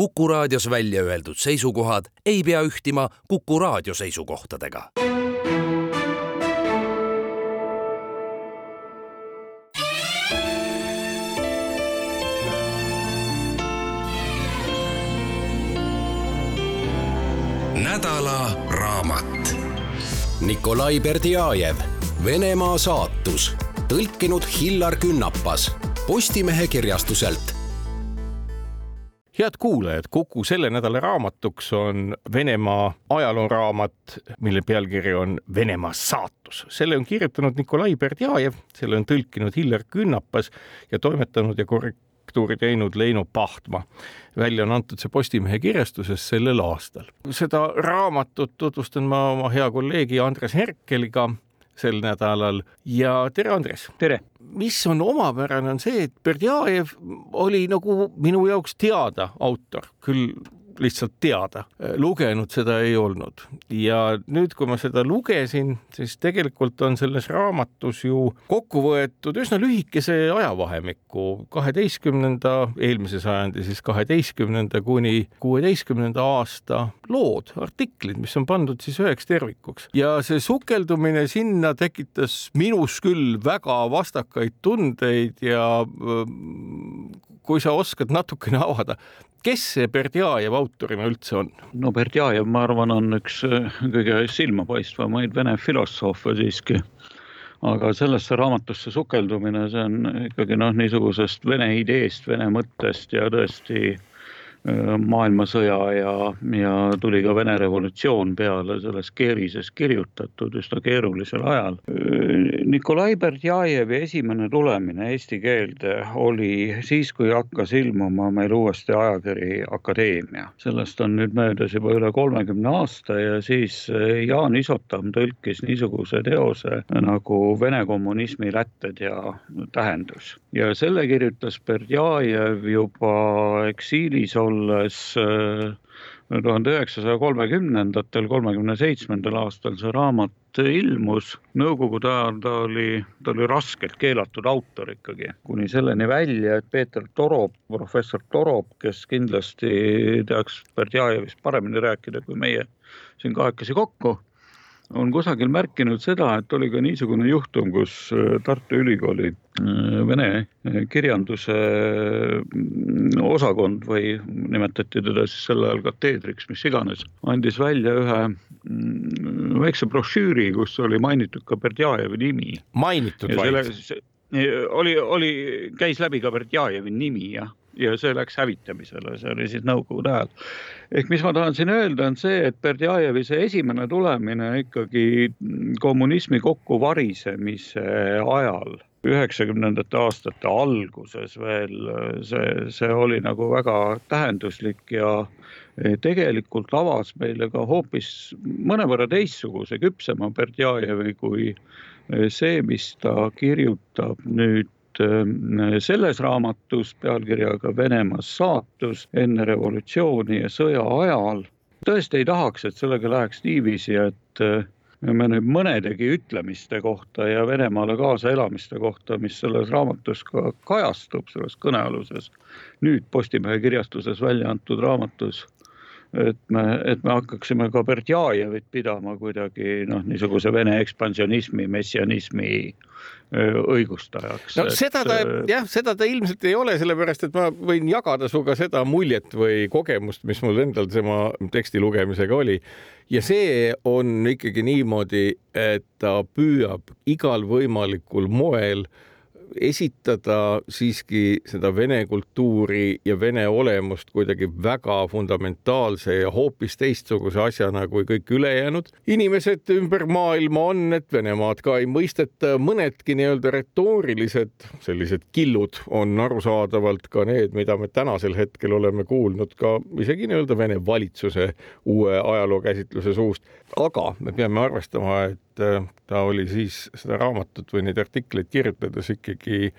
Kuku raadios välja öeldud seisukohad ei pea ühtima Kuku raadio seisukohtadega. nädala raamat. Nikolai Berdjajev, Venemaa saatus, tõlkinud Hillar Künnapas Postimehe kirjastuselt head kuulajad, Kuku selle nädala raamatuks on Venemaa ajalooraamat, mille pealkiri on Venemaa saatus. selle on kirjutanud Nikolai Berdjajev, selle on tõlkinud Hillar Künnapas ja toimetanud ja korrektuuri teinud Leino Pahtma. välja on antud see Postimehe kirjastuses sellel aastal. seda raamatut tutvustan ma oma hea kolleegi Andres Herkeliga sel nädalal ja tere, Andres! tere! mis on omapärane, on see, et Berdjajev oli nagu minu jaoks teada autor, küll lihtsalt teada, lugenud seda ei olnud. Ja nüüd, kui ma seda lugesin, siis tegelikult on selles raamatus ju kokku võetud üsna lühikese ajavahemiku. kaheteistkümnenda, eelmise sajandi siis kaheteistkümnenda kuni kuueteistkümnenda aasta lood, artiklid, mis on pandud siis üheks tervikuks. Ja see sukeldumine sinna tekitas minus küll väga vastakaid tundeid ja kui sa oskad natukene avada, kes see Berdjajev autorina üldse on? no Berdjajev, ma arvan, on üks äh, kõige silmapaistvamaid vene filosoofe siiski. aga sellesse raamatusse sukeldumine, see on ikkagi noh, niisugusest vene ideest, vene mõttest ja tõesti maailmasõja ja, ja tuli ka Vene revolutsioon peale selles keerises kirjutatud üsna keerulisel ajal. Äh, Nikolai Berdjajevi esimene tulemine eesti keelde oli siis, kui hakkas ilmuma meil uuesti ajakiri Akadeemia. sellest on nüüd möödas juba üle kolmekümne aasta ja siis äh, Jaan Isotam tõlkis niisuguse teose nagu Vene kommunismi lätted ja tähendus. Ja selle kirjutas Berdjajev juba eksiilis olles äh, tuhande üheksasaja kolmekümnendatel, kolmekümne seitsmendal aastal see raamat ilmus. Nõukogude ajal ta oli, ta oli raskelt keelatud autor ikkagi, kuni selleni välja, et Peeter Torop, professor Torop, kes kindlasti teaks Berdjajevist paremini rääkida kui meie siin kahekesi kokku on kusagil märkinud seda, et oli ka niisugune juhtum, kus äh, Tartu Ülikooli äh, vene äh, kirjanduse mm, osakond või nimetati teda siis sel ajal kateedriks, mis iganes, andis välja ühe mm, väikse brošüüri, kus oli mainitud ka Berdjajevi nimi. mainitud vaid? oli, oli, käis läbi ka Berdjajevi nimi jah ja see läks hävitamisele, see oli siis nõukogude ajal. ehk mis ma tahan siin öelda, on see, et Berdjajevi see esimene tulemine ikkagi kommunismi kokkuvarisemise ajal üheksakümnendate aastate alguses veel see, see oli nagu väga tähenduslik ja tegelikult avas meile ka hoopis mõnevõrra teistsuguse, küpsema Berdjajevi kui see, mis ta kirjutab nüüd selles raamatus pealkirjaga Venemaa saatus enne revolutsiooni ja sõja ajal. tõesti ei tahaks, et sellega läheks niiviisi, et äh, me nüüd mõnedegi ütlemiste kohta ja Venemaale kaasaelamiste kohta, mis selles raamatus ka kajastub, selles kõnealuses nüüd Postimehe kirjastuses välja antud raamatus et me, et me hakkaksime ka Berdjajevit pidama kuidagi noh, niisuguse Vene ekspansionismi, messianismi õigustajaks. no et... seda ta jah, seda ta ilmselt ei ole, sellepärast et ma võin jagada sinuga seda muljet või kogemust, mis mul endal tema teksti lugemisega oli. ja see on ikkagi niimoodi, et ta püüab igal võimalikul moel äh, esitada siiski seda vene kultuuri ja vene olemust kuidagi väga fundamentaalse ja hoopis teistsuguse asjana kui kõik ülejäänud inimesed ümber maailma on, et Venemaad ka ei mõisteta, mõnedki nii-öelda retoorilised sellised killud on arusaadavalt ka need, mida me tänasel hetkel oleme kuulnud ka isegi nii-öelda Vene valitsuse uue ajalookäsitluse suust. aga me peame arvestama, et et ta oli siis seda raamatut või neid artikleid kirjutades ikkagi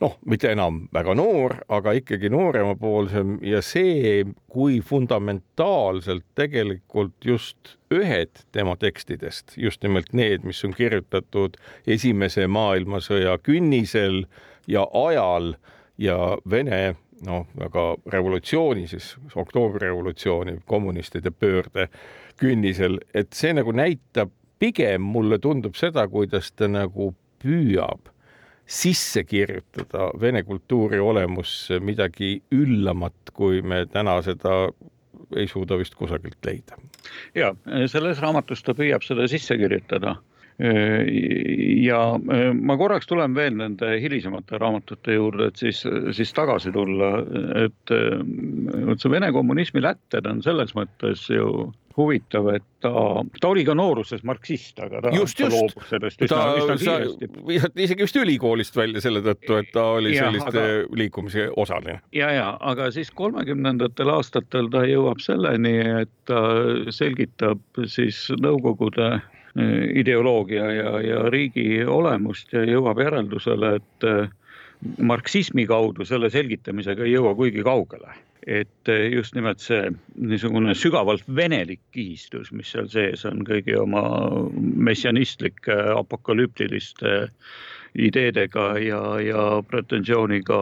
noh, mitte enam väga noor, aga ikkagi nooremapoolsem ja see, kui fundamentaalselt tegelikult just ühed tema tekstidest, just nimelt need, mis on kirjutatud Esimese maailmasõja künnisel ja ajal ja Vene noh, väga revolutsiooni siis, oktoobrirevolutsiooni, kommunistide pöörde künnisel, et see nagu näitab pigem mulle tundub seda, kuidas ta nagu püüab sisse kirjutada vene kultuuri olemusse midagi üllamat, kui me täna seda ei suuda vist kusagilt leida. ja selles raamatus ta püüab seda sisse kirjutada ja ma korraks tulen veel nende hilisemate raamatute juurde, et siis, siis tagasi tulla, et vot see Vene kommunismi lätted on selles mõttes ju huvitav, et ta, ta oli ka nooruses marksist, aga ta, just, ta loobus sellest üsna, üsna kiiresti. isegi vist ülikoolist välja selle tõttu, et ta oli ja, selliste aga, liikumise osaline. ja, ja aga siis kolmekümnendatel aastatel ta jõuab selleni, et ta selgitab siis Nõukogude eh, ideoloogia ja, ja riigi olemust ja jõuab järeldusele, et eh, marksismi kaudu selle selgitamisega ei jõua kuigi kaugele et eh, just nimelt see niisugune sügavalt venelik kihistus, mis seal sees on kõigi oma messianistlike apokalüptiliste ideedega ja, ja pretensiooniga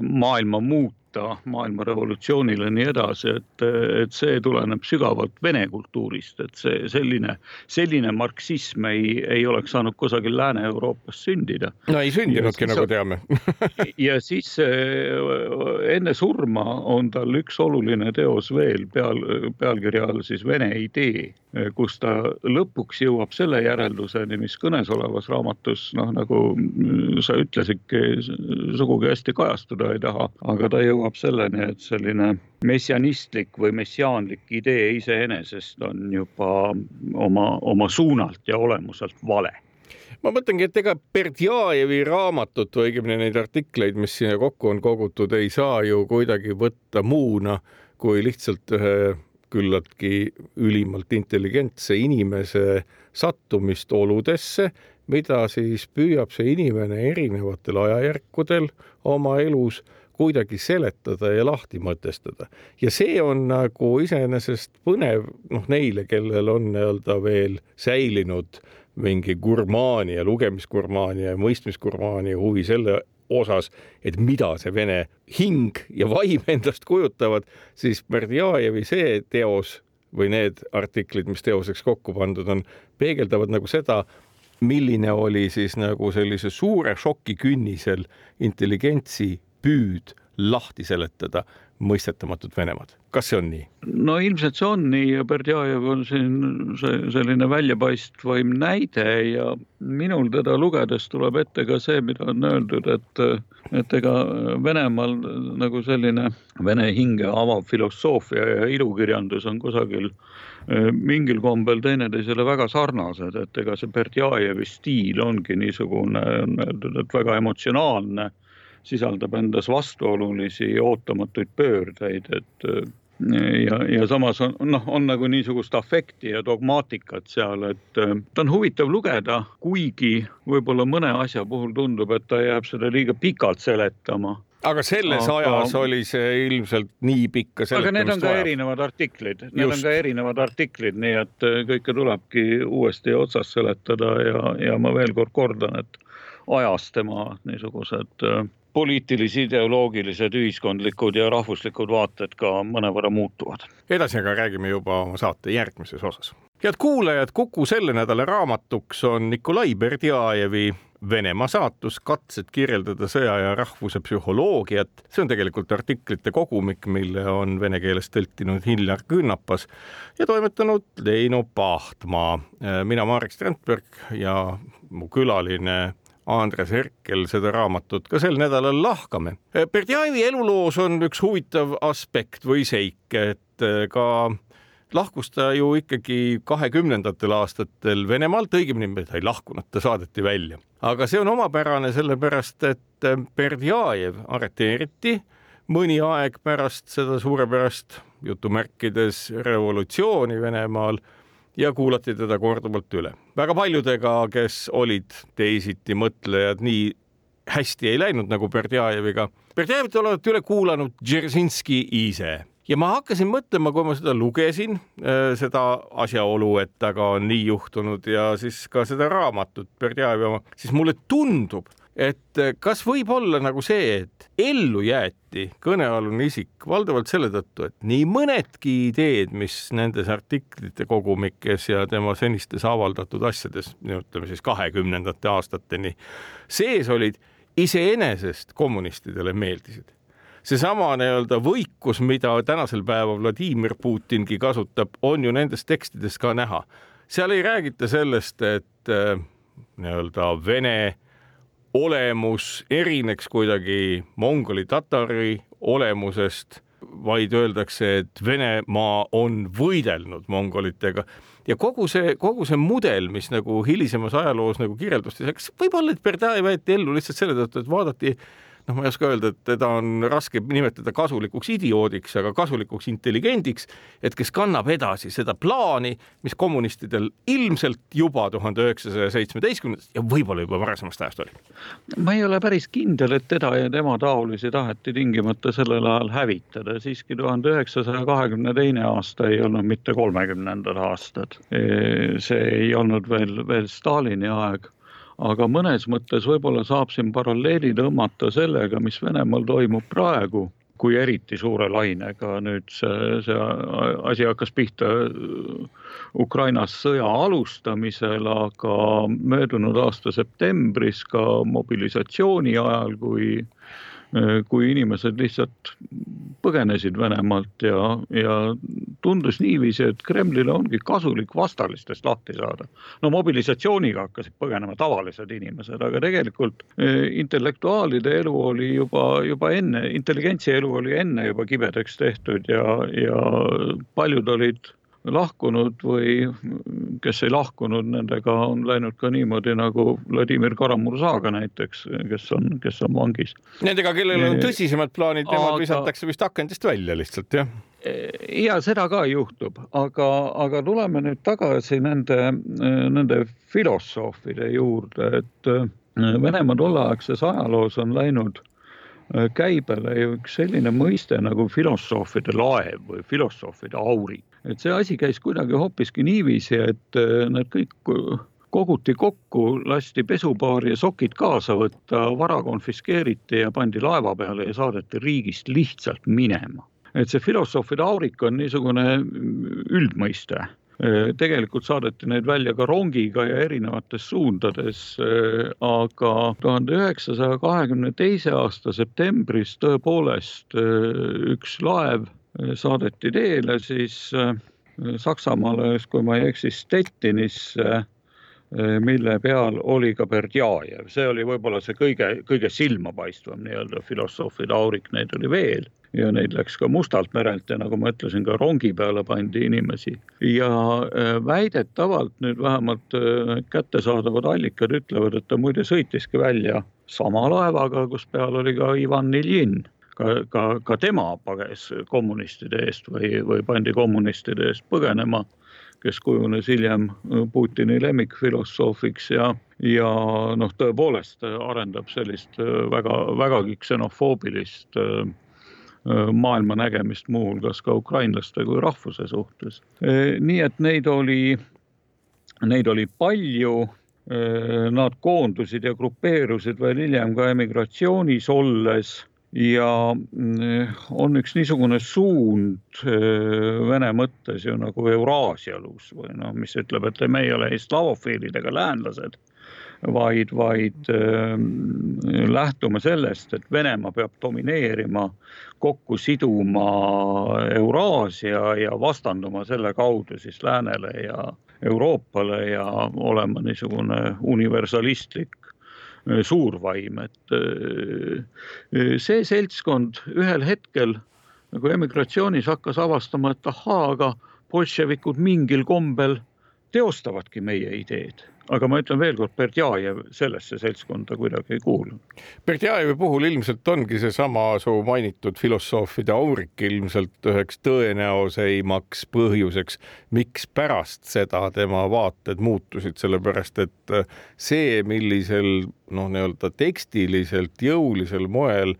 maailma muuta muuta maailma revolutsioonile ja nii edasi, et, et see tuleneb sügavalt vene kultuurist, et see selline, selline marksism ei, ei oleks saanud kusagil Lääne-Euroopas sündida. no ei sündinudki, nagu teame ja siis enne surma on tal üks oluline teos veel peal, pealkirja all siis Vene idee, kus ta lõpuks jõuab selle järelduseni, mis kõnesolevas raamatus noh, nagu sa ütlesidki, sugugi hästi kajastuda ei taha, aga ta jõuab jõuab selleni, et selline messianistlik või messiaanlik idee iseenesest on juba oma, oma suunalt ja olemuselt vale. Ma mõtlengi, et ega Berdjajevi raamatut või õigemini neid artikleid, mis sinna kokku on kogutud, ei saa ju kuidagi võtta muuna kui lihtsalt ühe küllaltki ülimalt intelligentse inimese sattumist oludesse, mida siis püüab see inimene erinevatel ajajärkudel oma elus kuidagi seletada ja lahti mõtestada. ja see on nagu iseenesest põnev noh, neile, kellel on nii-öelda veel säilinud mingi gurmaania, lugemisgurmaania ja mõistmisgurmaania huvi selle osas, et mida see vene hing ja vaim endast kujutavad, siis Berdjajevi see teos või need artiklid, mis teoseks kokku pandud on, peegeldavad nagu seda, milline oli siis nagu sellise suure šoki künnisel intelligentsi püüd lahti seletada mõistetamatut Venemaad. kas see on nii? no ilmselt see on nii ja Berdjajev on siin see selline väljapaistvaim näide ja minul teda lugedes tuleb ette ka see, mida on öeldud, et, et ega Venemaal nagu selline vene hinge avav filosoofia ja ilukirjandus on kusagil eh, mingil kombel teineteisele väga sarnased, et ega see Berdjajevi stiil ongi niisugune, on öeldud, et väga emotsionaalne sisaldab endas vastuolulisi ootamatuid pöördeid, et ja, ja samas on noh, on nagu niisugust afekti ja dogmaatikat seal, et ta on huvitav lugeda, kuigi võib-olla mõne asja puhul tundub, et ta jääb seda liiga pikalt seletama aga selles aga... ajas oli see ilmselt nii pikka seletamist aga need on ka vaja. erinevad artiklid, need Just. on ka erinevad artiklid, nii et kõike tulebki uuesti otsast seletada ja, ja ma veel kord kordan, et ajas tema niisugused poliitilis, ideoloogilised, ühiskondlikud ja rahvuslikud vaated ka mõnevõrra muutuvad. edasi aga räägime juba oma saate järgmises osas. head kuulajad, Kuku selle nädala raamatuks on Nikolai Berdjajevi Venemaa saatus, katsed kirjeldada sõja ja rahvuse psühholoogiat. see on tegelikult artiklite kogumik, mille on vene keeles tõlkinud Hillar Künnapas ja toimetanud Leino Pahtmaa. mina, Marek Strandberg ja mu külaline Andres Herkel seda raamatut ka sel nädalal lahkame. Berdjajevi eluloos on üks huvitav aspekt või seik, et eh, ka lahkus ta ju ikkagi kahekümnendatel aastatel Venemaalt, õigemini ta ei lahkunud, ta saadeti välja. aga see on omapärane sellepärast, et eh, Berdjajev arreteeriti mõni aeg pärast seda suurepärast jutumärkides revolutsiooni Venemaal ja kuulati teda korduvalt üle. väga paljudega, kes olid teisiti mõtlejad, nii hästi ei läinud nagu Berdjajeviga. Berdjajevit olevat üle kuulanud Dzeržinski ise ja ma hakkasin mõtlema, kui ma seda lugesin, äh, seda asjaolu, et temaga on nii juhtunud ja siis ka seda raamatut, Berdjajevi oma, siis mulle tundub, et äh, kas võib olla nagu see, et ellu jäeti kõnealune isik valdavalt selle tõttu, et nii mõnedki ideed, mis nendes artiklite kogumikes ja tema senistes avaldatud asjades, ütleme siis kahekümnendate aastateni sees olid, iseenesest kommunistidele meeldisid seesama nii-öelda võikus, mida tänasel päeval Vladimir Putingi kasutab, on ju nendes tekstides ka näha. seal ei räägita sellest, et äh, nii-öelda Vene olemus erineks kuidagi mongoli-tatari olemusest, vaid öeldakse, et Venemaa on võidelnud mongolitega. Ja kogu see, kogu see mudel, mis nagu hilisemas ajaloos nagu kirjeldustes, eks võib-olla, et Berdjajev võeti ellu lihtsalt selle tõttu, et vaadati noh, ma ei oska öelda, et teda on raske nimetada kasulikuks idioodiks, aga kasulikuks intelligendiks, et kes kannab edasi seda plaani, mis kommunistidel ilmselt juba tuhande üheksasaja seitsmeteistkümnendast ja võib-olla juba varasemast ajast oli. ma ei ole päris kindel, et teda ja tema taolisi taheti tingimata sellel ajal hävitada, siiski tuhande üheksasaja kahekümne teine aasta ei olnud mitte kolmekümnendad aastad. see ei olnud veel, veel Stalini aeg aga mõnes mõttes võib-olla saab siin paralleeli tõmmata sellega, mis Venemaal toimub praegu, kui eriti suure lainega nüüd see, see asi hakkas pihta äh, Ukrainas sõja alustamisel, aga möödunud aasta septembris ka mobilisatsiooni ajal, kui kui inimesed lihtsalt põgenesid Venemaalt ja, ja tundus niiviisi, et Kremlile ongi kasulik vastalistest lahti saada. no mobilisatsiooniga hakkasid põgenema tavalised inimesed, aga tegelikult äh, intellektuaalide elu oli juba, juba enne, intelligentsia elu oli enne juba kibedaks tehtud ja, ja paljud olid lahkunud või kes ei lahkunud, nendega on läinud ka niimoodi nagu Vladimir Karamursaga näiteks, kes on, kes on vangis. Nendega, kellel on tõsisemad plaanid, nemad aga... visatakse vist akendist välja lihtsalt, jah? ja seda ka juhtub, aga, aga tuleme nüüd tagasi nende, nende filosoofide juurde, et Venemaa tolleaegses ajaloos on läinud käibele ju üks selline mõiste nagu filosoofide laev või filosoofide aurik et see asi käis kuidagi hoopiski niiviisi, et äh, nad kõik koguti kokku, lasti pesupaari ja sokid kaasa võtta, vara konfiskeeriti ja pandi laeva peale ja saadeti riigist lihtsalt minema. et see filosoofide aurik on niisugune üldmõiste äh, tegelikult saadeti neid välja ka rongiga ja erinevates suundades, äh, aga tuhande üheksasaja kahekümne teise aasta septembris tõepoolest üks laev saadeti teele siis äh, Saksamaale, kui ma ei eksi, Stettinisse, äh, mille peal oli ka Berdjajev, see oli võib-olla see kõige, kõige silmapaistvam nii-öelda filosoofide aurik, neid oli veel. Ja neid läks ka Mustalt merelt ja nagu ma ütlesin, ka rongi peale pandi inimesi. ja äh, väidetavalt nüüd vähemalt kättesaadavad allikad ütlevad, et ta muide sõitiski välja sama laevaga, kus peal oli ka Ivan Iljin ka, ka, ka tema pages kommunistide eest või, või pandi kommunistide eest põgenema, kes kujunes hiljem Putini lemmikfilosoofiks ja, ja noh, tõepoolest arendab sellist väga, vägagi ksenofoobilist äh, maailma nägemist muuhulgas ka ukrainlaste kui rahvuse suhtes. Äh, nii et neid oli, neid oli palju äh, nad koondusid ja grupeerusid veel hiljem ka emigratsioonis olles ja mm, on üks niisugune suund äh, Vene mõttes ju nagu Euraasialus või noh, mis ütleb, et me ei ole ei slavofiilid ega läänlased, vaid, vaid äh, lähtume sellest, et Venemaa peab domineerima, kokku siduma Euraasia ja vastanduma selle kaudu siis läänele ja Euroopale ja olema niisugune universalistlik suurvaim, et äh, see seltskond ühel hetkel nagu emigratsioonis hakkas avastama, et ahaa, aga bolševikud mingil kombel teostavadki meie ideed aga ma ütlen veelkord, Berdjajev sellesse seltskonda kuidagi ei kuulunud. Berdjajevi puhul ilmselt ongi seesama su mainitud filosoofide aurik ilmselt üheks tõenäoseimaks põhjuseks, miks pärast seda tema vaated muutusid, sellepärast et see, millisel noh, nii-öelda tekstiliselt jõulisel moel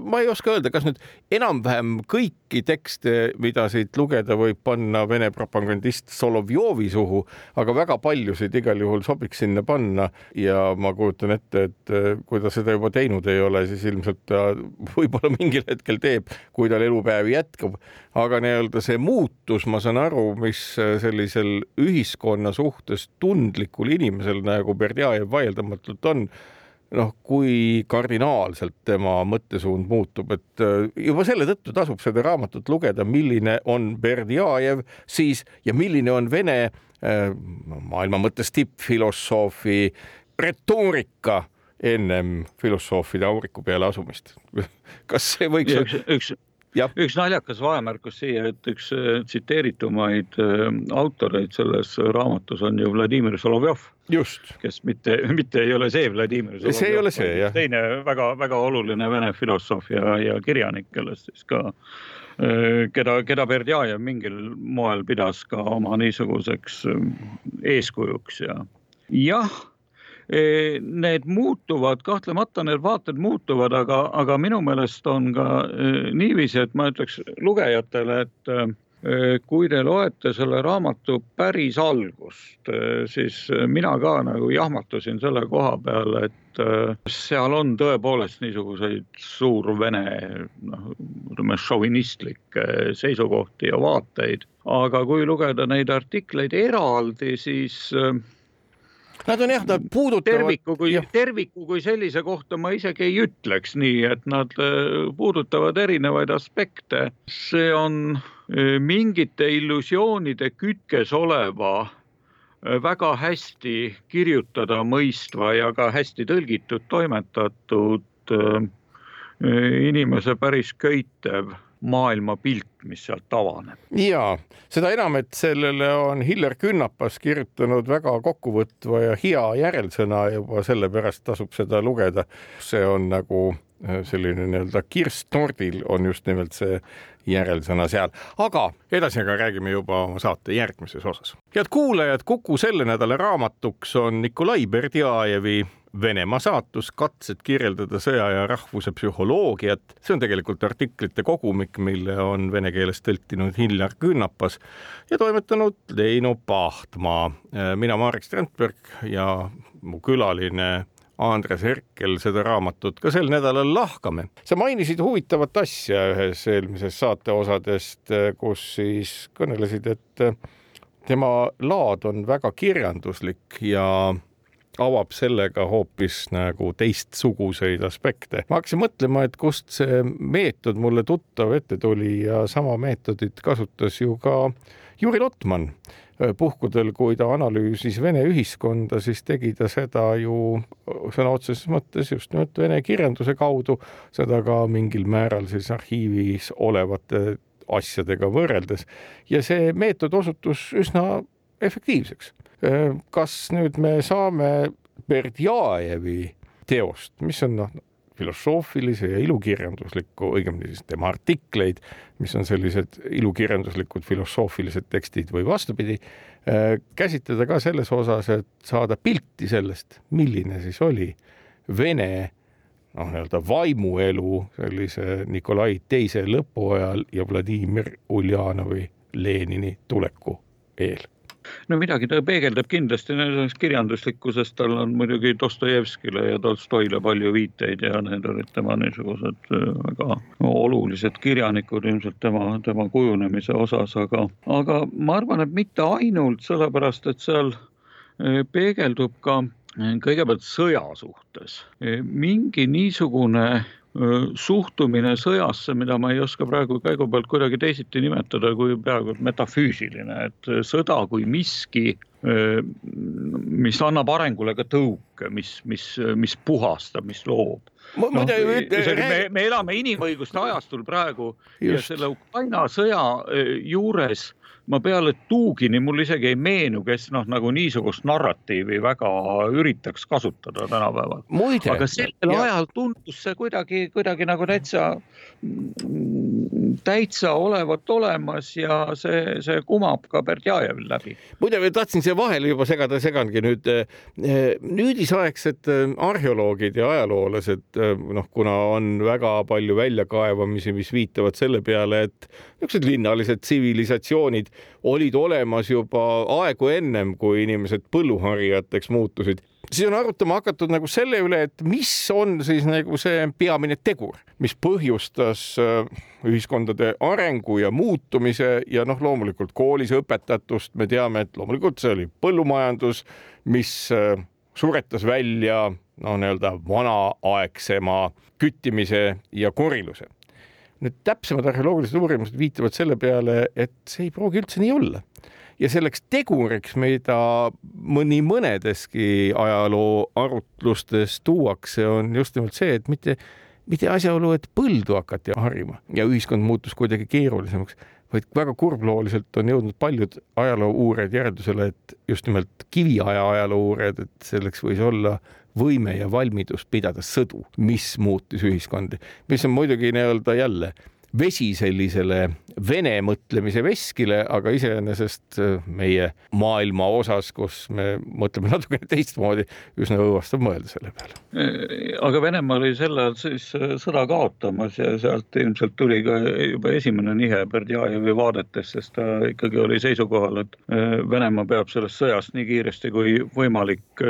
ma ei oska öelda, kas nüüd enam-vähem kõiki tekste, mida siit lugeda, võib panna Vene propagandist Solovjovi suhu, aga väga paljusid igal juhul sobiks sinna panna ja ma kujutan ette, et äh, kui ta seda juba teinud ei ole, siis ilmselt ta võib-olla mingil hetkel teeb, kui tal elupäevi jätkub. aga nii-öelda see muutus, ma saan aru, mis äh, sellisel ühiskonna suhtes tundlikul inimesel nagu Berdjajev vaieldamatult on noh, kui kardinaalselt tema mõttesuund muutub, et äh, juba selle tõttu tasub seda raamatut lugeda, milline on Berdjajev siis ja milline on Vene äh, maailma mõttes tippfilosoofi retoorika ennem filosoofide auriku peale asumist. kas see võiks ja üks, üks üks naljakas vahemärkus siia, et üks äh, tsiteeritumaid äh, autoreid selles raamatus on ju Vladimir Solovjov. just. kes mitte, mitte ei ole see Vladimir Solovjov. see ei ole see, jah. teine väga-väga oluline vene filosoof ja, ja kirjanik, kellest siis ka äh, keda, keda Berdjajev mingil moel pidas ka oma niisuguseks eeskujuks ja jah need muutuvad, kahtlemata need vaated muutuvad, aga, aga minu meelest on ka niiviisi, et ma ütleks lugejatele, et kui te loete selle raamatu päris algust, siis mina ka nagu jahmatusin selle koha peal, et seal on tõepoolest niisuguseid suurvene, noh, ütleme šovinistlikke seisukohti ja vaateid. aga kui lugeda neid artikleid eraldi, siis Nad on jah, nad puudutavad. terviku kui, terviku kui sellise kohta ma isegi ei ütleks nii, et nad äh, puudutavad erinevaid aspekte. see on äh, mingite illusioonide kütkes oleva äh, väga hästi kirjutada mõistva ja ka hästi tõlgitud, toimetatud inimese päris köitev maailmapilt, mis sealt avaneb. ja seda enam, et sellele on Hillar Künnapas kirjutanud väga kokkuvõtva ja hea järelsõna juba sellepärast tasub seda lugeda. see on nagu äh, selline nii-öelda kirst tordil on just nimelt see järelsõna seal, aga edasi aga räägime juba oma saate järgmises osas. head kuulajad, Kuku selle nädala raamatuks on Nikolai Berdjajevi Venemaa saatus, katsed kirjeldada sõja ja rahvuse psühholoogiat. see on tegelikult artiklite kogumik, mille on vene keeles tõlkinud Hillar Künnapas ja toimetanud Leino Pahtmaa. mina, Marek Strandberg ja mu külaline Andres Herkel seda raamatut ka sel nädalal lahkame. sa mainisid huvitavat asja ühes eelmises saate osadest, kus siis kõnelesid, et tema laad on väga kirjanduslik ja avab sellega hoopis nagu teistsuguseid aspekte. ma hakkasin mõtlema, et kust see meetod mulle tuttav ette tuli ja sama meetodit kasutas ju ka Juri Lotman. Puhkudel, kui ta analüüsis Vene ühiskonda, siis tegi ta seda ju sõna otseses mõttes just nimelt vene kirjanduse kaudu, seda ka mingil määral siis arhiivis olevate asjadega võrreldes. Ja see meetod osutus üsna efektiivseks kas nüüd me saame Berdjajevi teost, mis on noh, filosoofilise ja ilukirjandusliku, õigemini siis tema artikleid, mis on sellised ilukirjanduslikud filosoofilised tekstid või vastupidi, käsitleda ka selles osas, et saada pilti sellest, milline siis oli Vene noh, nii-öelda vaimuelu sellise Nikolai teise lõpu ajal ja Vladimir Uljanovi Lenini tuleku eel no midagi ta peegeldab kindlasti sellest kirjanduslikkusest, tal on muidugi Dostojevskile ja Tolstoile palju viiteid ja need olid tema niisugused äh, väga olulised kirjanikud ilmselt tema, tema kujunemise osas, aga, aga ma arvan, et mitte ainult sellepärast, et seal äh, peegeldub ka äh, kõigepealt sõja suhtes. Mingi niisugune suhtumine sõjasse, mida ma ei oska praegu käigu pealt kuidagi teisiti nimetada kui peaaegu metafüüsiline, et sõda kui miski, mis annab arengule ka tõuke, mis, mis, mis puhastab, mis loob. No, me, me elame inimõiguste ajastul praegu Just. ja selle Ukraina sõja juures ma peale Tuugini mul isegi ei meenu, kes noh, nagu niisugust narratiivi väga üritaks kasutada tänapäeval. aga sellel ja... ajal tundus see kuidagi, kuidagi nagu täitsa täitsa olevat olemas ja see, see kumab ka Berdjajevil läbi. muide, tahtsin siia vahele juba segada, segangi nüüd nüüdisaegsed arheoloogid ja ajaloolased, noh, kuna on väga palju väljakaevamisi, mis viitavad selle peale, et niisugused linnalised tsivilisatsioonid olid olemas juba aegu ennem, kui inimesed põlluharijateks muutusid siis on arutama hakatud nagu selle üle, et mis on siis nagu see peamine tegur, mis põhjustas äh, ühiskondade arengu ja muutumise ja noh, loomulikult koolis õpetatust me teame, et loomulikult see oli põllumajandus, mis äh, suretas välja no nii-öelda vanaaegsema küttimise ja koriluse. nüüd täpsemad arheoloogilised uurimused viitavad selle peale, et see ei pruugi üldse nii olla ja selleks teguriks, mida mõni mõnedeski ajaloo arutlustes tuuakse, on just nimelt see, et mitte, mitte asjaolu, et põldu hakati harima ja ühiskond muutus kuidagi keerulisemaks, vaid väga kurblooliselt on jõudnud paljud ajaloo uurijad järeldusele, et just nimelt kiviaja ajaloo uurijad, et selleks võis olla võime ja valmidus pidada sõdu, mis muutis ühiskondi, mis on muidugi nii-öelda jälle vesi sellisele vene mõtlemise veskile, aga iseenesest äh, meie maailma osas, kus me mõtleme natukene teistmoodi, üsna õõvastav mõelda selle peale. Äh, aga Venemaa oli sel ajal siis äh, sõda kaotamas ja sealt ilmselt tuli ka juba esimene nihe Berdjajevi vaadetes, sest ta ikkagi oli seisukohal, et Venemaa peab sellest sõjast nii kiiresti kui võimalik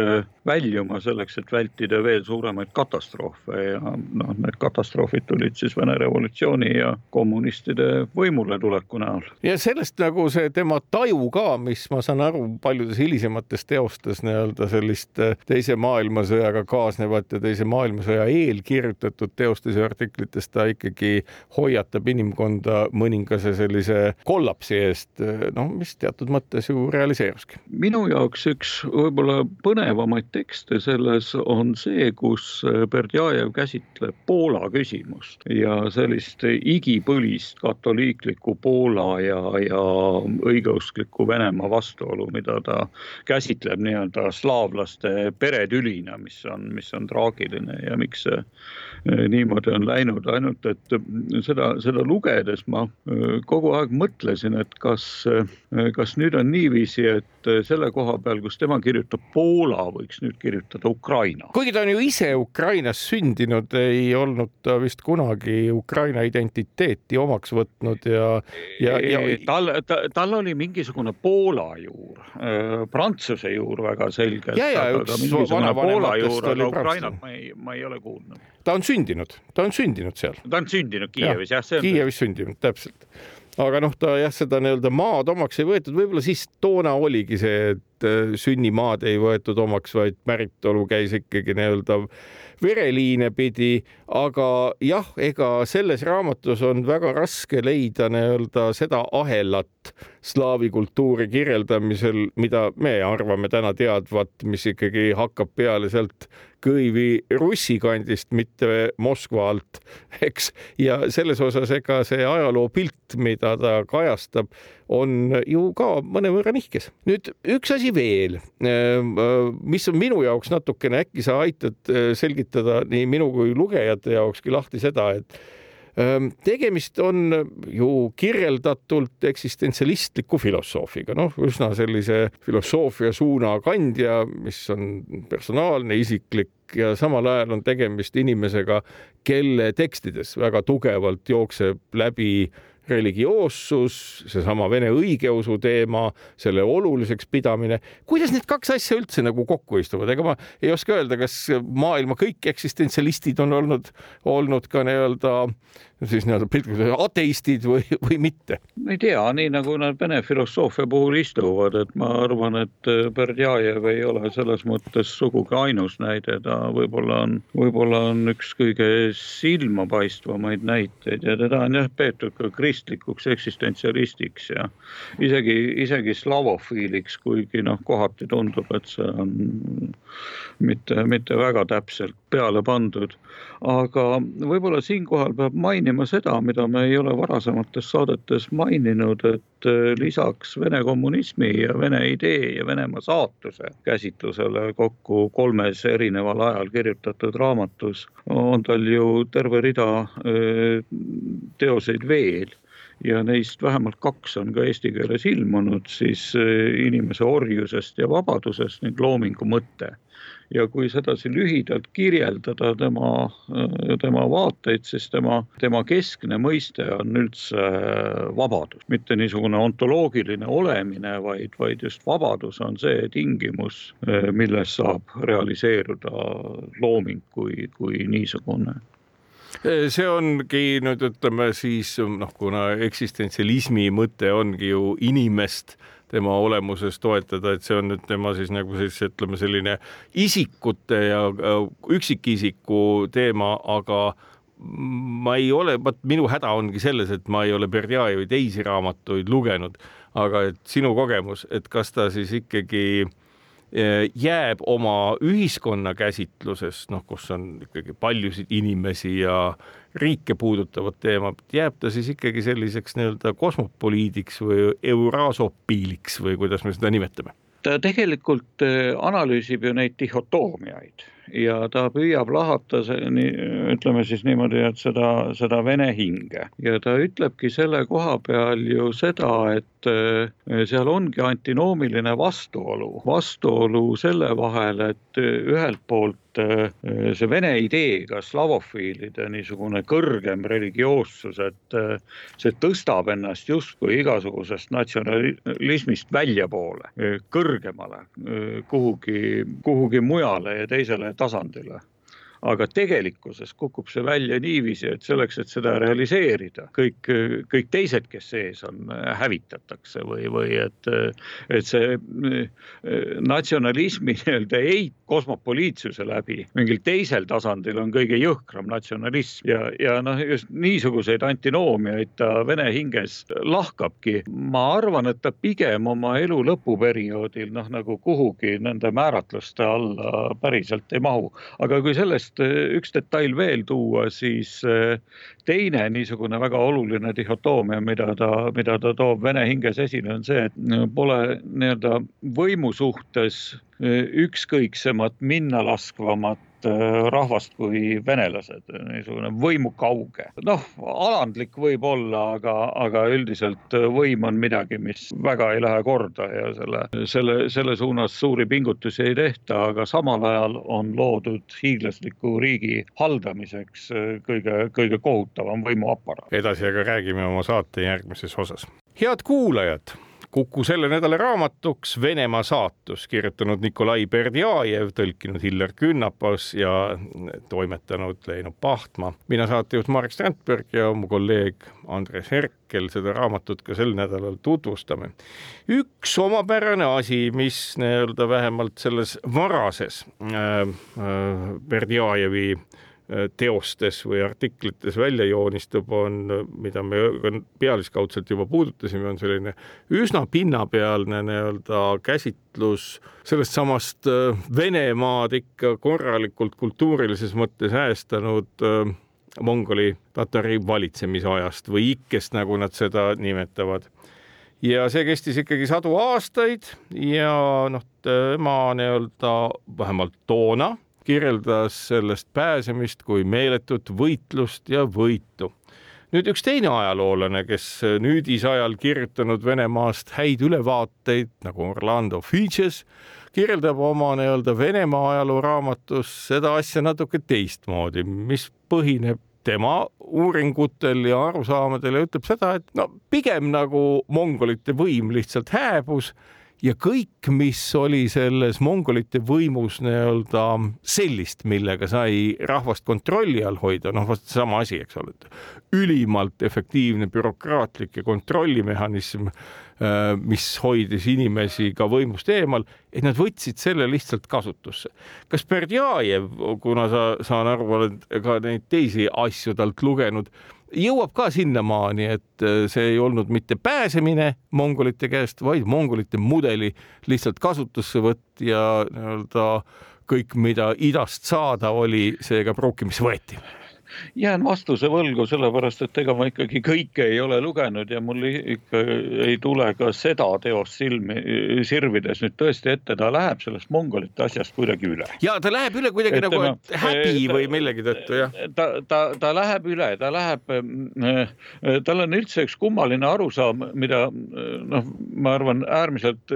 väljuma selleks, et vältida veel suuremaid katastroofe ja noh, need katastroofid tulid siis Vene revolutsiooni ja kommunistide võimule tuleku näol. ja sellest nagu see tema taju ka, mis ma saan aru paljudes hilisemates teostes nii-öelda sellist äh, teise maailmasõjaga kaasnevat ja teise maailmasõja eel kirjutatud teostes ja artiklites ta ikkagi hoiatab inimkonda mõningase sellise kollapsi eest, äh, noh, mis teatud mõttes ju realiseeruski. minu jaoks üks võib-olla põnevamaid tekste selles on see, kus äh, Berdjajev käsitleb Poola küsimust ja sellist igipõlist katoliikliku Poola ja, ja õigeuskliku Venemaa vastuolu, mida ta käsitleb nii-öelda slaavlaste peretülina, mis on, mis on traagiline ja miks see eh, niimoodi on läinud, ainult et seda, seda lugedes ma kogu aeg mõtlesin, et kas, kas nüüd on niiviisi, et selle koha peal, kus tema kirjutab Poola, võiks nüüd kirjutada Ukraina. kuigi ta on ju ise Ukrainas sündinud, ei olnud ta vist kunagi Ukraina identiteet identiteeti omaks võtnud ja, ja, ja tal ta,, tal oli mingisugune Poola juur, Prantsuse juur väga selgelt. ja, ja üks vanavanematest oli Ukrainat ma ei, ma ei ole kuulnud. ta on sündinud, ta on sündinud seal. ta on sündinud Kiievis jah ja,? Kiievis sündinud, täpselt aga noh, ta jah, seda nii-öelda maad omaks ei võetud, võib-olla siis toona oligi see, et sünnimaad ei võetud omaks, vaid päritolu käis ikkagi nii-öelda vereliine pidi, aga jah, ega selles raamatus on väga raske leida nii-öelda seda ahelat slaavi kultuuri kirjeldamisel, mida me arvame täna teadvat, mis ikkagi hakkab peale sealt Kõivi Russi kandist, mitte Moskva alt, eks. ja selles osas, ega see ajaloopilt, mida ta kajastab, on ju ka mõnevõrra nihkes. nüüd üks asi veel, mis on minu jaoks natukene, äkki sa aitad selgitada nii minu kui lugejate jaokski lahti seda, et tegemist on ju kirjeldatult eksistentsialistliku filosoofiga, noh, üsna sellise filosoofia suuna kandja, mis on personaalne, isiklik ja samal ajal on tegemist inimesega, kelle tekstides väga tugevalt jookseb läbi religioossus, seesama vene õigeusu teema, selle oluliseks pidamine. kuidas need kaks asja üldse nagu kokku istuvad, ega ma ei oska öelda, kas maailma kõik eksistentsialistid on olnud, olnud ka nii-öelda siis nii-öelda ateistid või, või mitte? ei tea, nii nagu nad vene filosoofia puhul istuvad, et ma arvan, et äh, Berdjajev ei ole selles mõttes sugugi ainus näide, ta võib-olla on, võib-olla on üks kõige silmapaistvamaid näiteid ja teda on jah peetud ka kristlikuks eksistentsialistiks ja isegi, isegi slavofiiliks, kuigi noh, kohati tundub, et see on mitte, mitte väga täpselt peale pandud. aga võib-olla siinkohal peab mainima seda, mida me ei ole varasemates saadetes maininud, et äh, lisaks Vene kommunismi ja Vene idee ja Venemaa saatuse käsitlusele kokku kolmes erineval ajal kirjutatud raamatus on tal ju terve rida äh, teoseid veel ja neist vähemalt kaks on ka eesti keeles ilmunud, siis äh, inimese orjusest ja vabadusest ning loomingu mõte ja kui sedasi lühidalt kirjeldada tema, tema vaateid, siis tema, tema keskne mõiste on üldse vabadus, mitte niisugune ontoloogiline olemine, vaid, vaid just vabadus on see tingimus, milles saab realiseeruda looming kui, kui niisugune see ongi nüüd ütleme siis noh, kuna eksistentsialismi mõte ongi ju inimest tema olemuses toetada, et see on nüüd tema siis nagu siis ütleme, selline isikute ja üksikisiku teema, aga ma ei ole, vot minu häda ongi selles, et ma ei ole Berdjajevi teisi raamatuid lugenud, aga et sinu kogemus, et kas ta siis ikkagi e, jääb oma ühiskonna käsitluses, noh, kus on ikkagi paljusid inimesi ja riike puudutavad teemad, jääb ta siis ikkagi selliseks nii-öelda kosmopoliidiks või euraasopiiliks või kuidas me seda nimetame? ta tegelikult äh, analüüsib ju neid dihhotoomiaid ja ta püüab lahata, ütleme siis niimoodi, et seda, seda vene hinge. Ja ta ütlebki selle koha peal ju seda, et äh, seal ongi antinoomiline vastuolu, vastuolu selle vahel, et äh, ühelt poolt see vene ideega, slavofiilide niisugune kõrgem religioossus, et äh, see tõstab ennast justkui igasugusest natsionalismist väljapoole, äh, kõrgemale, kuhugi, kuhugi mujale ja teisele tasandile aga tegelikkuses kukub see välja niiviisi, et selleks, et seda realiseerida, kõik, kõik teised, kes sees on, hävitatakse või, või et, et see äh, natsionalismi nii-öelda eit kosmopoliitsuse läbi mingil teisel tasandil on kõige jõhkram natsionalism ja, ja noh, just niisuguseid antinoomiaid ta vene hinges lahkabki. ma arvan, et ta pigem oma elu lõpuperioodil noh, nagu kuhugi nende määratluste alla päriselt ei mahu, aga kui sellest sellest eh, üks detail veel tuua, siis eh, teine niisugune väga oluline dihhotoomia, mida ta, mida ta toob vene hinges esile, on see, et eh, pole nii-öelda võimu suhtes ükskõiksemat, minnalaskvamat Äh, rahvast kui venelased, niisugune võimukauge. noh, alandlik võib olla, aga, aga üldiselt võim on midagi, mis väga ei lähe korda ja selle, selle, selle suunas suuri pingutusi ei tehta, aga samal ajal on loodud hiiglasliku riigi haldamiseks kõige, kõige kohutavam võimuaparaat. edasi aga räägime oma saate järgmises osas. head kuulajad Kuku selle nädala raamatuks Venemaa saatus, kirjutanud Nikolai Berdjajev, tõlkinud Hillar Künnapas ja toimetanud Leino Pahtma. mina saatejuht Marek Strandberg ja mu kolleeg Andres Herkel seda raamatut ka sel nädalal tutvustame. üks omapärane asi, mis nii-öelda vähemalt selles varases äh, äh, Berdjajevi äh, teostes või artiklites välja joonistub, on, mida me pealiskaudselt juba puudutasime, on selline üsna pinnapealne nii-öelda käsitlus sellest samast äh, Venemaad ikka korralikult kultuurilises mõttes häestanud äh, Mongoli tatari valitsemisajast või ikkest, nagu nad seda nimetavad. Ja see kestis ikkagi sadu aastaid ja noh, tema nii-öelda vähemalt toona kirjeldas sellest pääsemist kui meeletut võitlust ja võitu. nüüd üks teine ajaloolane, kes nüüdisajal kirjutanud Venemaast häid ülevaateid nagu Orlando Figes, kirjeldab oma nii-öelda Venemaa ajalooraamatus seda asja natuke teistmoodi, mis põhineb tema uuringutel ja arusaamadel ja ütleb seda, et no pigem nagu mongolite võim lihtsalt hääbus ja kõik, mis oli selles mongolite võimus nii-öelda sellist, millega sai rahvast kontrolli all hoida, noh, vot sama asi, eks ole, et ülimalt efektiivne bürokraatlik ja kontrollimehhanism, äh, mis hoidis inimesi ka võimust eemal, et nad võtsid selle lihtsalt kasutusse. kas Berdjajev, kuna sa, saan aru, oled ka neid teisi asju talt lugenud jõuab ka sinnamaani, et äh, see ei olnud mitte pääsemine mongolite käest, vaid mongolite mudeli lihtsalt kasutusse võtt ja nii-öelda kõik, mida idast saada oli, seega pruukimis võeti jään vastuse võlgu, sellepärast et ega ma ikkagi kõike ei ole lugenud ja mul ikka ei tule ka seda teost silmi, sirvides nüüd tõesti ette, ta läheb sellest mongolite asjast kuidagi üle. ja ta läheb üle kuidagi et nagu tema, häbi ta, või millegi tõttu, jah. ta, ta, ta läheb üle, ta läheb äh,, tal on üldse üks kummaline arusaam, mida noh, ma arvan, äärmiselt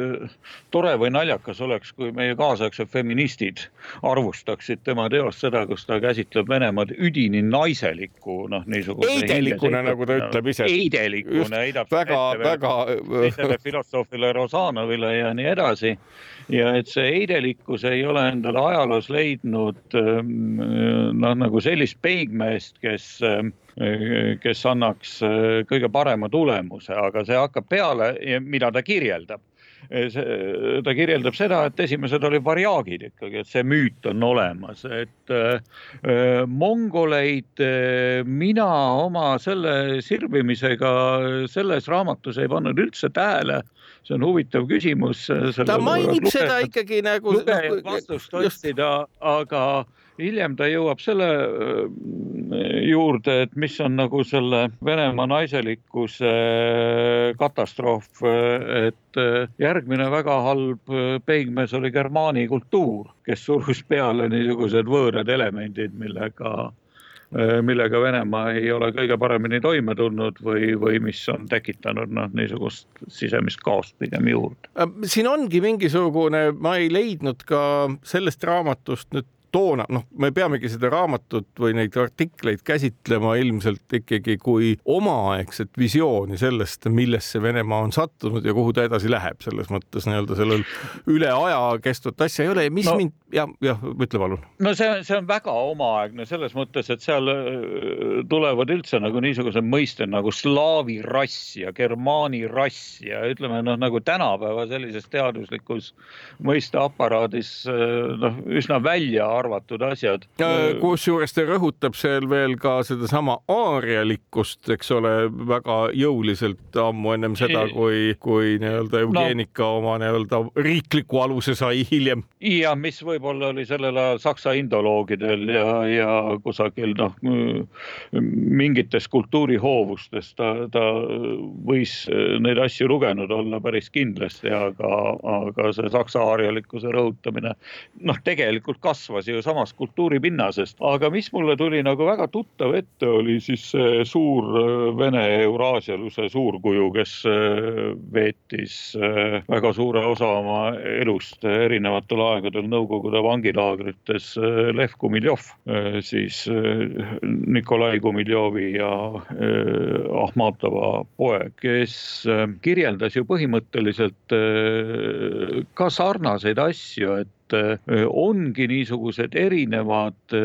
tore või naljakas oleks, kui meie kaasaegsed feministid arvustaksid tema teost seda, kus ta käsitleb Venemaad üdini naiseliku noh, niisuguse. eidelikuna, nagu ta ütleb ise. eidelikuna heidab väga, väga. teisele filosoofile Rosanovile ja nii edasi. ja et see eidelikkus ei ole endale ajaloos leidnud noh, nagu sellist peigmeest, kes kes annaks kõige parema tulemuse, aga see hakkab peale, mida ta kirjeldab ta kirjeldab seda, et esimesed olid varjaagid ikkagi, et see müüt on olemas, et äh, mongoleid äh, mina oma selle sirvimisega selles raamatus ei pannud üldse tähele see on huvitav küsimus. ta mainib luge, seda ikkagi nagu. lugeja vastust otsida, aga hiljem ta jõuab selle äh, juurde, et mis on nagu selle Venemaa naiselikkuse äh, katastroof, äh, et järgmine väga halb peigmees oli germaani kultuur, kes surus peale niisugused võõrad elemendid, millega millega Venemaa ei ole kõige paremini toime tulnud või, või mis on tekitanud noh, niisugust sisemist kaost pigem juurde. siin ongi mingisugune, ma ei leidnud ka sellest raamatust nüüd toona, noh, me peamegi seda raamatut või neid artikleid käsitlema ilmselt ikkagi kui omaaegset visiooni sellest, millesse Venemaa on sattunud ja kuhu ta edasi läheb, selles mõttes nii-öelda sellel üle aja kestvat asja ei ole ja mis no, mind ja, jah, ütle palun. no see, see on väga omaaegne selles mõttes, et seal äh, tulevad üldse nagu niisugused mõisted nagu slaavi rass ja germaani rass ja ütleme noh, nagu tänapäeva sellises teaduslikus mõisteaparaadis äh, noh, üsna välja arvatud asjad. kusjuures ta rõhutab seal veel ka sedasama aarialikkust, eks ole, väga jõuliselt ammu ennem seda, kui, kui nii-öelda eugeenika no. oma nii-öelda riikliku aluse sai hiljem. ja mis võib-olla oli sellel ajal saksa indoloogidel ja, ja kusagil noh, mingites kultuurihoovustes ta, ta võis neid asju lugenud olla päris kindlasti, aga, aga see saksa aarialikkuse rõhutamine noh, tegelikult kasvas ju samast kultuuripinnasest, aga mis mulle tuli nagu väga tuttav ette, oli siis see suur äh, Vene Euraasialuse suurkuju, kes äh, veetis äh, väga suure osa oma elust erinevatel aegadel Nõukogude vangilaagrites, Lev Gumiljov, siis Nikolai Gumiljovi ja Ahmatova poeg, kes kirjeldas ju põhimõtteliselt ka sarnaseid asju, et et ongi niisugused erinevad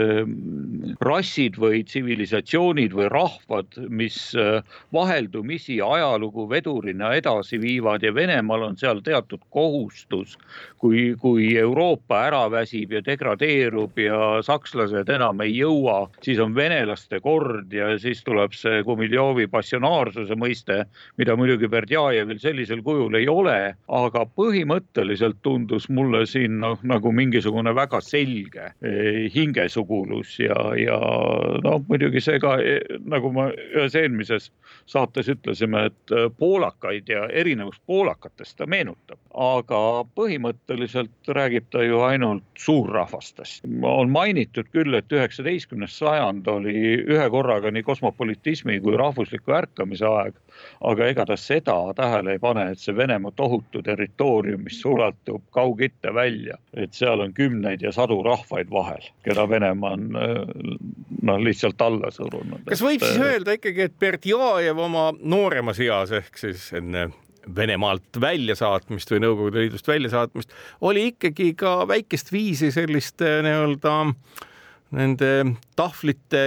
rassid või tsivilisatsioonid või rahvad, mis vaheldumisi ajalugu vedurina edasi viivad ja Venemaal on seal teatud kohustus. kui, kui Euroopa ära väsib ja degradeerub ja sakslased enam ei jõua, siis on venelaste kord ja siis tuleb see Gumiljovi passionaarsuse mõiste, mida muidugi Berdjajevil sellisel kujul ei ole, aga põhimõtteliselt tundus mulle siin noh, nagu mingisugune väga selge eh, hingesugulus ja, ja noh, muidugi see ka eh, nagu ma ühes eelmises saates ütlesime, et eh, poolakaid ja erinevust poolakatest ta meenutab, aga põhimõtteliselt räägib ta ju ainult suurrahvastest. on mainitud küll, et üheksateistkümnes sajand oli ühe korraga nii kosmopolitismi kui rahvusliku ärkamise aeg aga ega ta seda tähele ei pane, et see Venemaa tohutu territoorium, mis ulatub Kaug-Itta välja, et seal on kümneid ja sadu rahvaid vahel, keda Venemaa on noh, lihtsalt alla surunud. kas võib siis öelda ikkagi, et Berdjajev oma nooremas eas ehk siis enne Venemaalt väljasaatmist või Nõukogude Liidust väljasaatmist oli ikkagi ka väikest viisi sellist nii-öelda nende tahvlite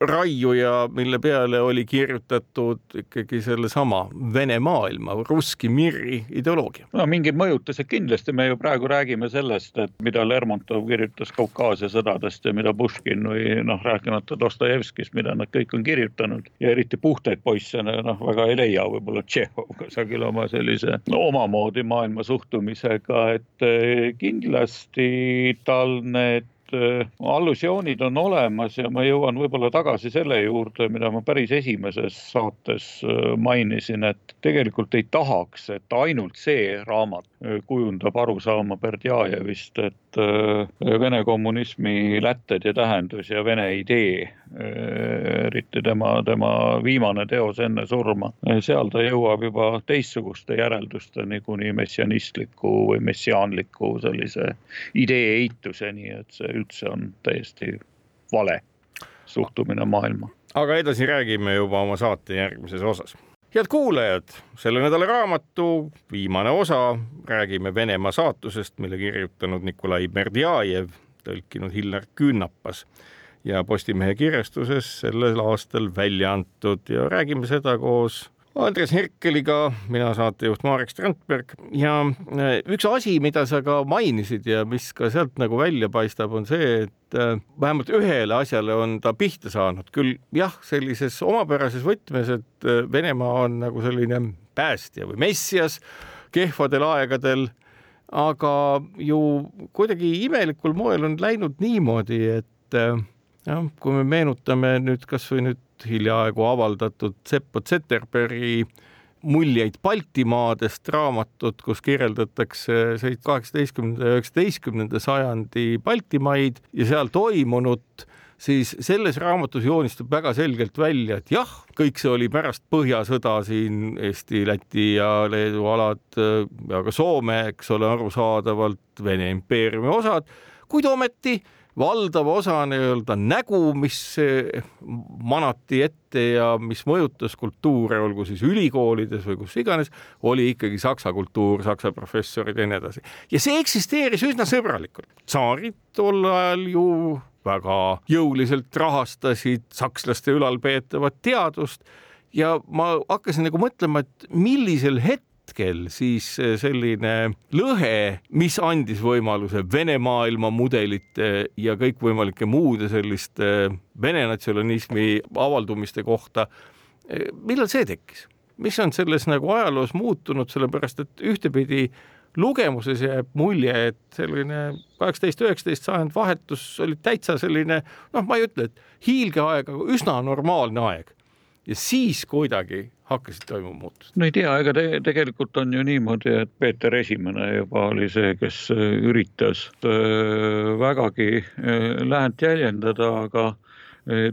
raiuja, mille peale oli kirjutatud ikkagi sellesama Vene maailma, russki mir'i ideoloogia. no mingid mõjutused kindlasti, me ju praegu räägime sellest, et mida Lermontov kirjutas Kaukaasia sõdadest ja mida Puškin või noh, rääkimata Dostojevskist, mida nad kõik on kirjutanud ja eriti puhtaid poisse noh, väga ei leia võib-olla Tšehhov kusagil oma sellise no, omamoodi maailma suhtumisega, et eh, kindlasti tal need allusioonid on olemas ja ma jõuan võib-olla tagasi selle juurde, mida ma päris esimeses saates äh, mainisin, et tegelikult ei tahaks, et ainult see raamat äh, kujundab arusaama Berdjajevist, et Vene kommunismi lätted ja tähendus ja Vene idee, eriti tema, tema viimane teos enne surma, seal ta jõuab juba teistsuguste järeldusteni kuni messianistliku või messiaanliku sellise idee eituseni, et see üldse on täiesti vale suhtumine maailma. aga edasi räägime juba oma saate järgmises osas. head kuulajad, selle nädala raamatu viimane osa, räägime Venemaa saatusest, mille kirjutanud Nikolai Berdjajev, tõlkinud Hillar Künnapas ja Postimehe kirjastuses sellel aastal välja antud ja räägime seda koos Andres Herkeliga, mina saatejuht Marek Strandberg. Ja äh, üks asi, mida sa ka mainisid ja mis ka sealt nagu välja paistab, on see, et äh, vähemalt ühele asjale on ta pihta saanud, küll jah, sellises omapärases võtmes, et äh, Venemaa on nagu selline päästja või messias kehvadel aegadel, aga ju kuidagi imelikul moel on läinud niimoodi, et jah, kui me meenutame nüüd kasvõi nüüd hiljaaegu avaldatud Seppo Zetterbergi muljeid Baltimaadest raamatut, kus kirjeldatakse kaheksateistkümnenda ja üheksateistkümnenda sajandi Baltimaid ja seal toimunut, siis selles raamatus joonistub väga selgelt välja, et jah, kõik see oli pärast Põhjasõda siin Eesti, Läti ja Leedu alad ja ka Soome, eks ole, arusaadavalt Vene impeeriumi osad, kuid ometi valdav osa nii-öelda nägu, mis manati ette ja mis mõjutas kultuure, olgu siis ülikoolides või kus iganes, oli ikkagi saksa kultuur, saksa professorid ja nii edasi. ja see eksisteeris üsna sõbralikult. tsaarid tol ajal ju väga jõuliselt rahastasid sakslaste ülalpeetavat teadust ja ma hakkasin nagu mõtlema, et millisel hetkel hetkel siis eh, selline lõhe, mis andis võimaluse Vene maailma mudelite ja kõikvõimalike muude selliste Vene natsionalismi avaldumiste kohta. Millal see tekkis? mis on selles nagu ajaloos muutunud, sellepärast et ühtepidi lugemuses jääb mulje, et selline kaheksateist, üheksateist sajand vahetus oli täitsa selline, noh, ma ei ütle, et hiilgeaeg, aga üsna normaalne aeg. Ja siis kuidagi hakkasid toimuma muutused? no ei tea, ega te, tegelikult on ju niimoodi, et Peeter Esimene juba oli see, kes äh, üritas äh, vägagi äh, läänt jäljendada, aga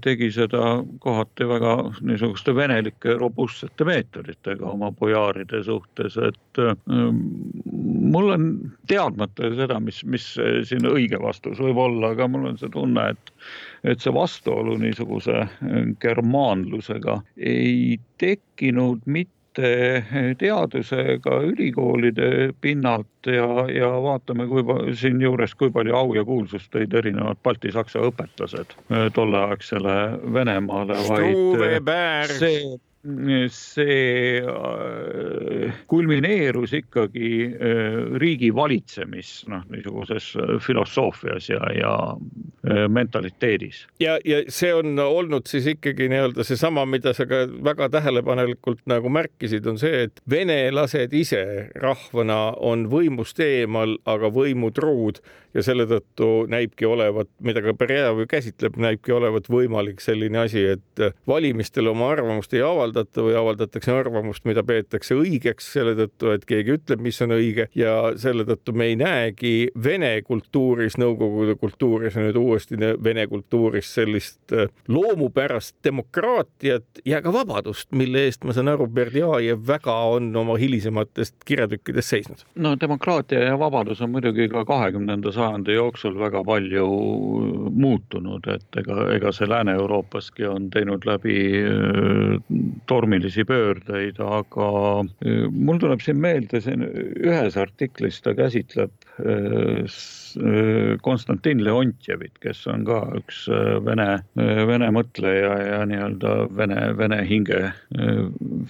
tegi seda kohati väga niisuguste venelike robustsete meetoditega oma bojaaride suhtes, et mul on teadmata seda, mis, mis siin õige vastus võib olla, aga mul on see tunne, et et see vastuolu niisuguse germaanlusega ei tekkinud mitte teadusega ülikoolide pinnalt ja, ja vaatame, kui siinjuures, kui palju au ja kuulsust tõid erinevad balti-saksa õpetlased tolleaegsele Venemaale, vaid see see äh, kulmineerus ikkagi äh, riigi valitsemis, noh, niisuguses filosoofias ja, ja äh, mentaliteedis. ja, ja see on olnud siis ikkagi nii-öelda seesama, mida sa ka väga tähelepanelikult nagu märkisid, on see, et venelased ise rahvana on võimust eemal, aga võimutruud ja selle tõttu näibki olevat, mida ka Berjava käsitleb, näibki olevat võimalik selline asi, et valimistel oma arvamust ei avaldata või avaldatakse arvamust, mida peetakse õigeks selle tõttu, et keegi ütleb, mis on õige ja selle tõttu me ei näegi vene kultuuris, Nõukogude kultuuris ja nüüd uuesti vene kultuuris sellist äh, loomupärast demokraatiat ja ka vabadust, mille eest ma saan aru, Berdjajev väga on oma hilisematest kirjatükkidest seisnud. no demokraatia ja vabadus on muidugi ka kahekümnenda sajandi jooksul väga palju muutunud, et ega, ega see Lääne-Euroopaski on teinud läbi äh, tormilisi pöördeid, aga äh, mul tuleb siin meelde siin ühes artiklis ta käsitleb Konstantin Leontjevit, kes on ka üks vene, vene mõtleja ja nii-öelda vene, vene hinge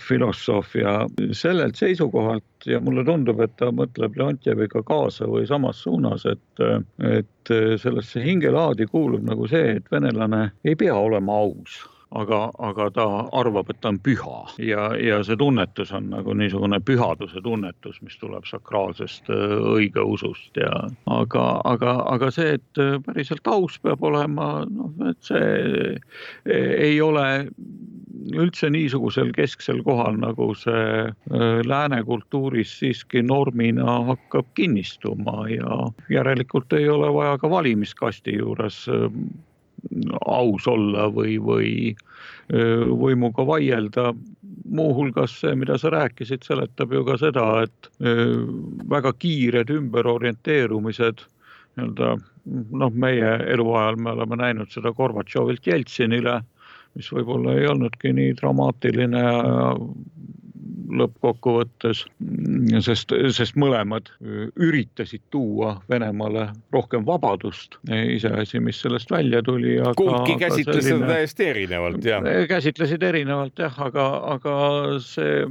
filosoof ja sellelt seisukohalt ja mulle tundub, et ta mõtleb Leontjeviga kaasa või samas suunas, et, et sellesse hingelaadi kuulub nagu see, et venelane ei pea olema aus aga, aga ta arvab, et ta on püha. Ja, ja see tunnetus on nagu niisugune pühaduse tunnetus, mis tuleb sakraalsest äh, õigeusust ja aga, aga, aga see, et äh, päriselt aus peab olema, noh, et see äh, ei ole üldse niisugusel kesksel kohal, nagu see lääne kultuuris siiski normina hakkab kinnistuma ja järelikult ei ole vaja ka valimiskasti juures aus olla või, või võimuga vaielda. muuhulgas see, mida sa rääkisid, seletab ju ka seda, et väga kiired ümberorienteerumised nii-öelda noh, meie eluajal me oleme näinud seda Gorbatšovilt Jeltsinile, mis võib-olla ei olnudki nii dramaatiline lõppkokkuvõttes, sest, sest mõlemad üritasid tuua Venemaale rohkem vabadust, iseasi, mis sellest välja tuli. kumbki käsitles selline, seda täiesti erinevalt, jah. käsitlesid erinevalt jah, aga, aga see,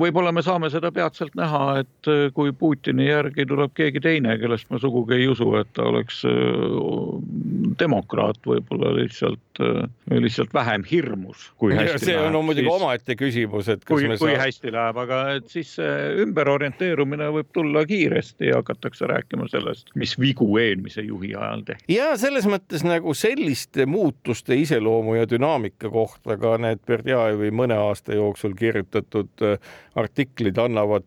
võib-olla me saame seda peatselt näha, et kui Putini järgi tuleb keegi teine, kellest ma sugugi ei usu, et ta oleks demokraat, võib-olla lihtsalt, lihtsalt vähem hirmus. see on no, muidugi siis... omaette küsimus, et kas kui, me kui saa hästi läheb, aga et siis ümberorienteerumine võib tulla kiiresti ja hakatakse rääkima sellest, mis vigu eelmise juhi ajal tehti. ja selles mõttes nagu selliste muutuste iseloomu ja dünaamika kohta ka need Berdjajevi mõne aasta jooksul kirjutatud äh, artiklid annavad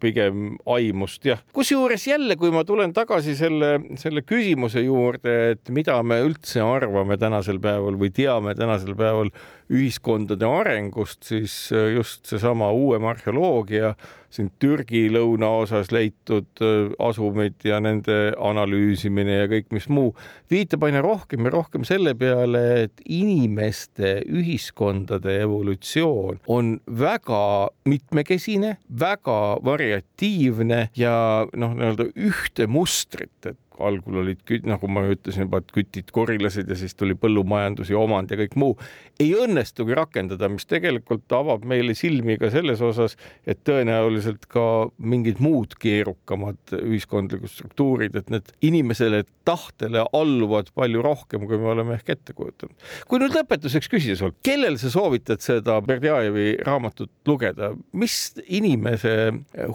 pigem aimust, jah. kusjuures jälle, kui ma tulen tagasi selle, selle küsimuse juurde, et mida me üldse arvame tänasel päeval või teame tänasel päeval ühiskondade arengust, siis just seesama uuem arheoloogia siin Türgi lõunaosas leitud äh, asumid ja nende analüüsimine ja kõik, mis muu, viitab aina rohkem ja rohkem selle peale, et inimeste ühiskondade evolutsioon on väga mitmekesine, väga variatiivne ja noh, nii-öelda ühte mustrit, et algul olid, nagu ma ütlesin juba, et kütid, korilased ja siis tuli põllumajandus ja omand ja kõik muu, ei õnnestugi rakendada, mis tegelikult avab meile silmi ka selles osas, et tõenäoliselt ka mingid muud keerukamad ühiskondlikud struktuurid, et need inimesele tahtele alluvad palju rohkem, kui me oleme ehk ette kujutanud. kui nüüd lõpetuseks küsida sult, kellel sa soovitad seda Berdjajevi raamatut lugeda, mis inimese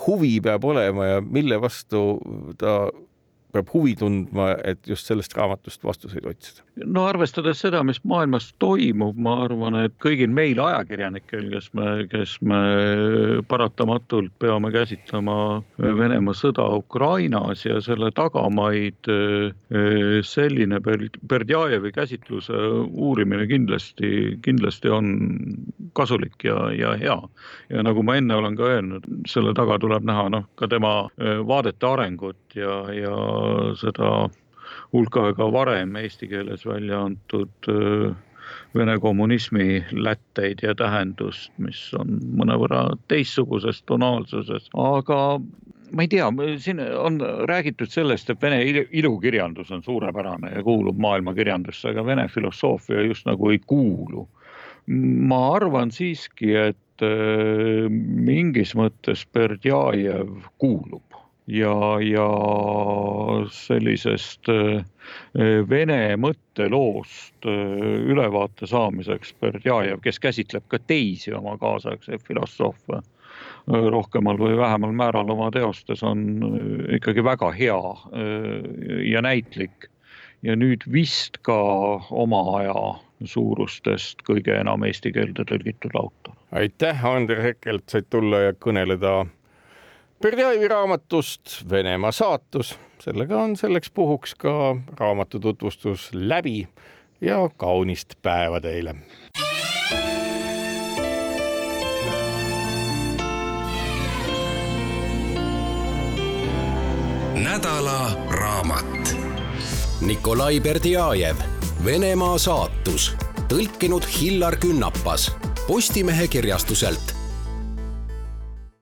huvi peab olema ja mille vastu ta peab huvi tundma, et just sellest raamatust vastuseid otsida? no arvestades seda, mis maailmas toimub, ma arvan, et kõigil meil ajakirjanikel, kes me, kes me paratamatult peame käsitlema Venemaa sõda Ukrainas ja selle tagamaid, selline Berdjajevi käsitluse uurimine kindlasti, kindlasti on kasulik ja, ja hea. ja nagu ma enne olen ka öelnud, selle taga tuleb näha noh, ka tema vaadete arengut ja, ja seda hulk aega varem eesti keeles välja antud Vene kommunismi lätteid ja tähendust, mis on mõnevõrra teistsuguses tonaalsuses, aga ma ei tea, siin on räägitud sellest, et vene ilukirjandus on suurepärane ja kuulub maailmakirjandusse, aga vene filosoofia just nagu ei kuulu. ma arvan siiski, et mingis mõttes Berdjajev kuulub ja, ja sellisest äh, vene mõtteloost äh, ülevaate saamiseks Berdjajev, kes käsitleb ka teisi oma kaasaegseid filosoofe rohkemal või vähemal määral oma teostes, on ikkagi väga hea ja näitlik. ja nüüd vist ka oma aja suurustest kõige enam eesti keelde tõlgitud autor. aitäh, Ander Hekelt, said tulla ja kõneleda Berdjajevi raamatust Venemaa saatus, sellega on selleks puhuks ka raamatu tutvustus läbi ja kaunist päeva teile. nädala raamat. Nikolai Berdjajev, Venemaa saatus, tõlkinud Hillar Künnapas Postimehe kirjastuselt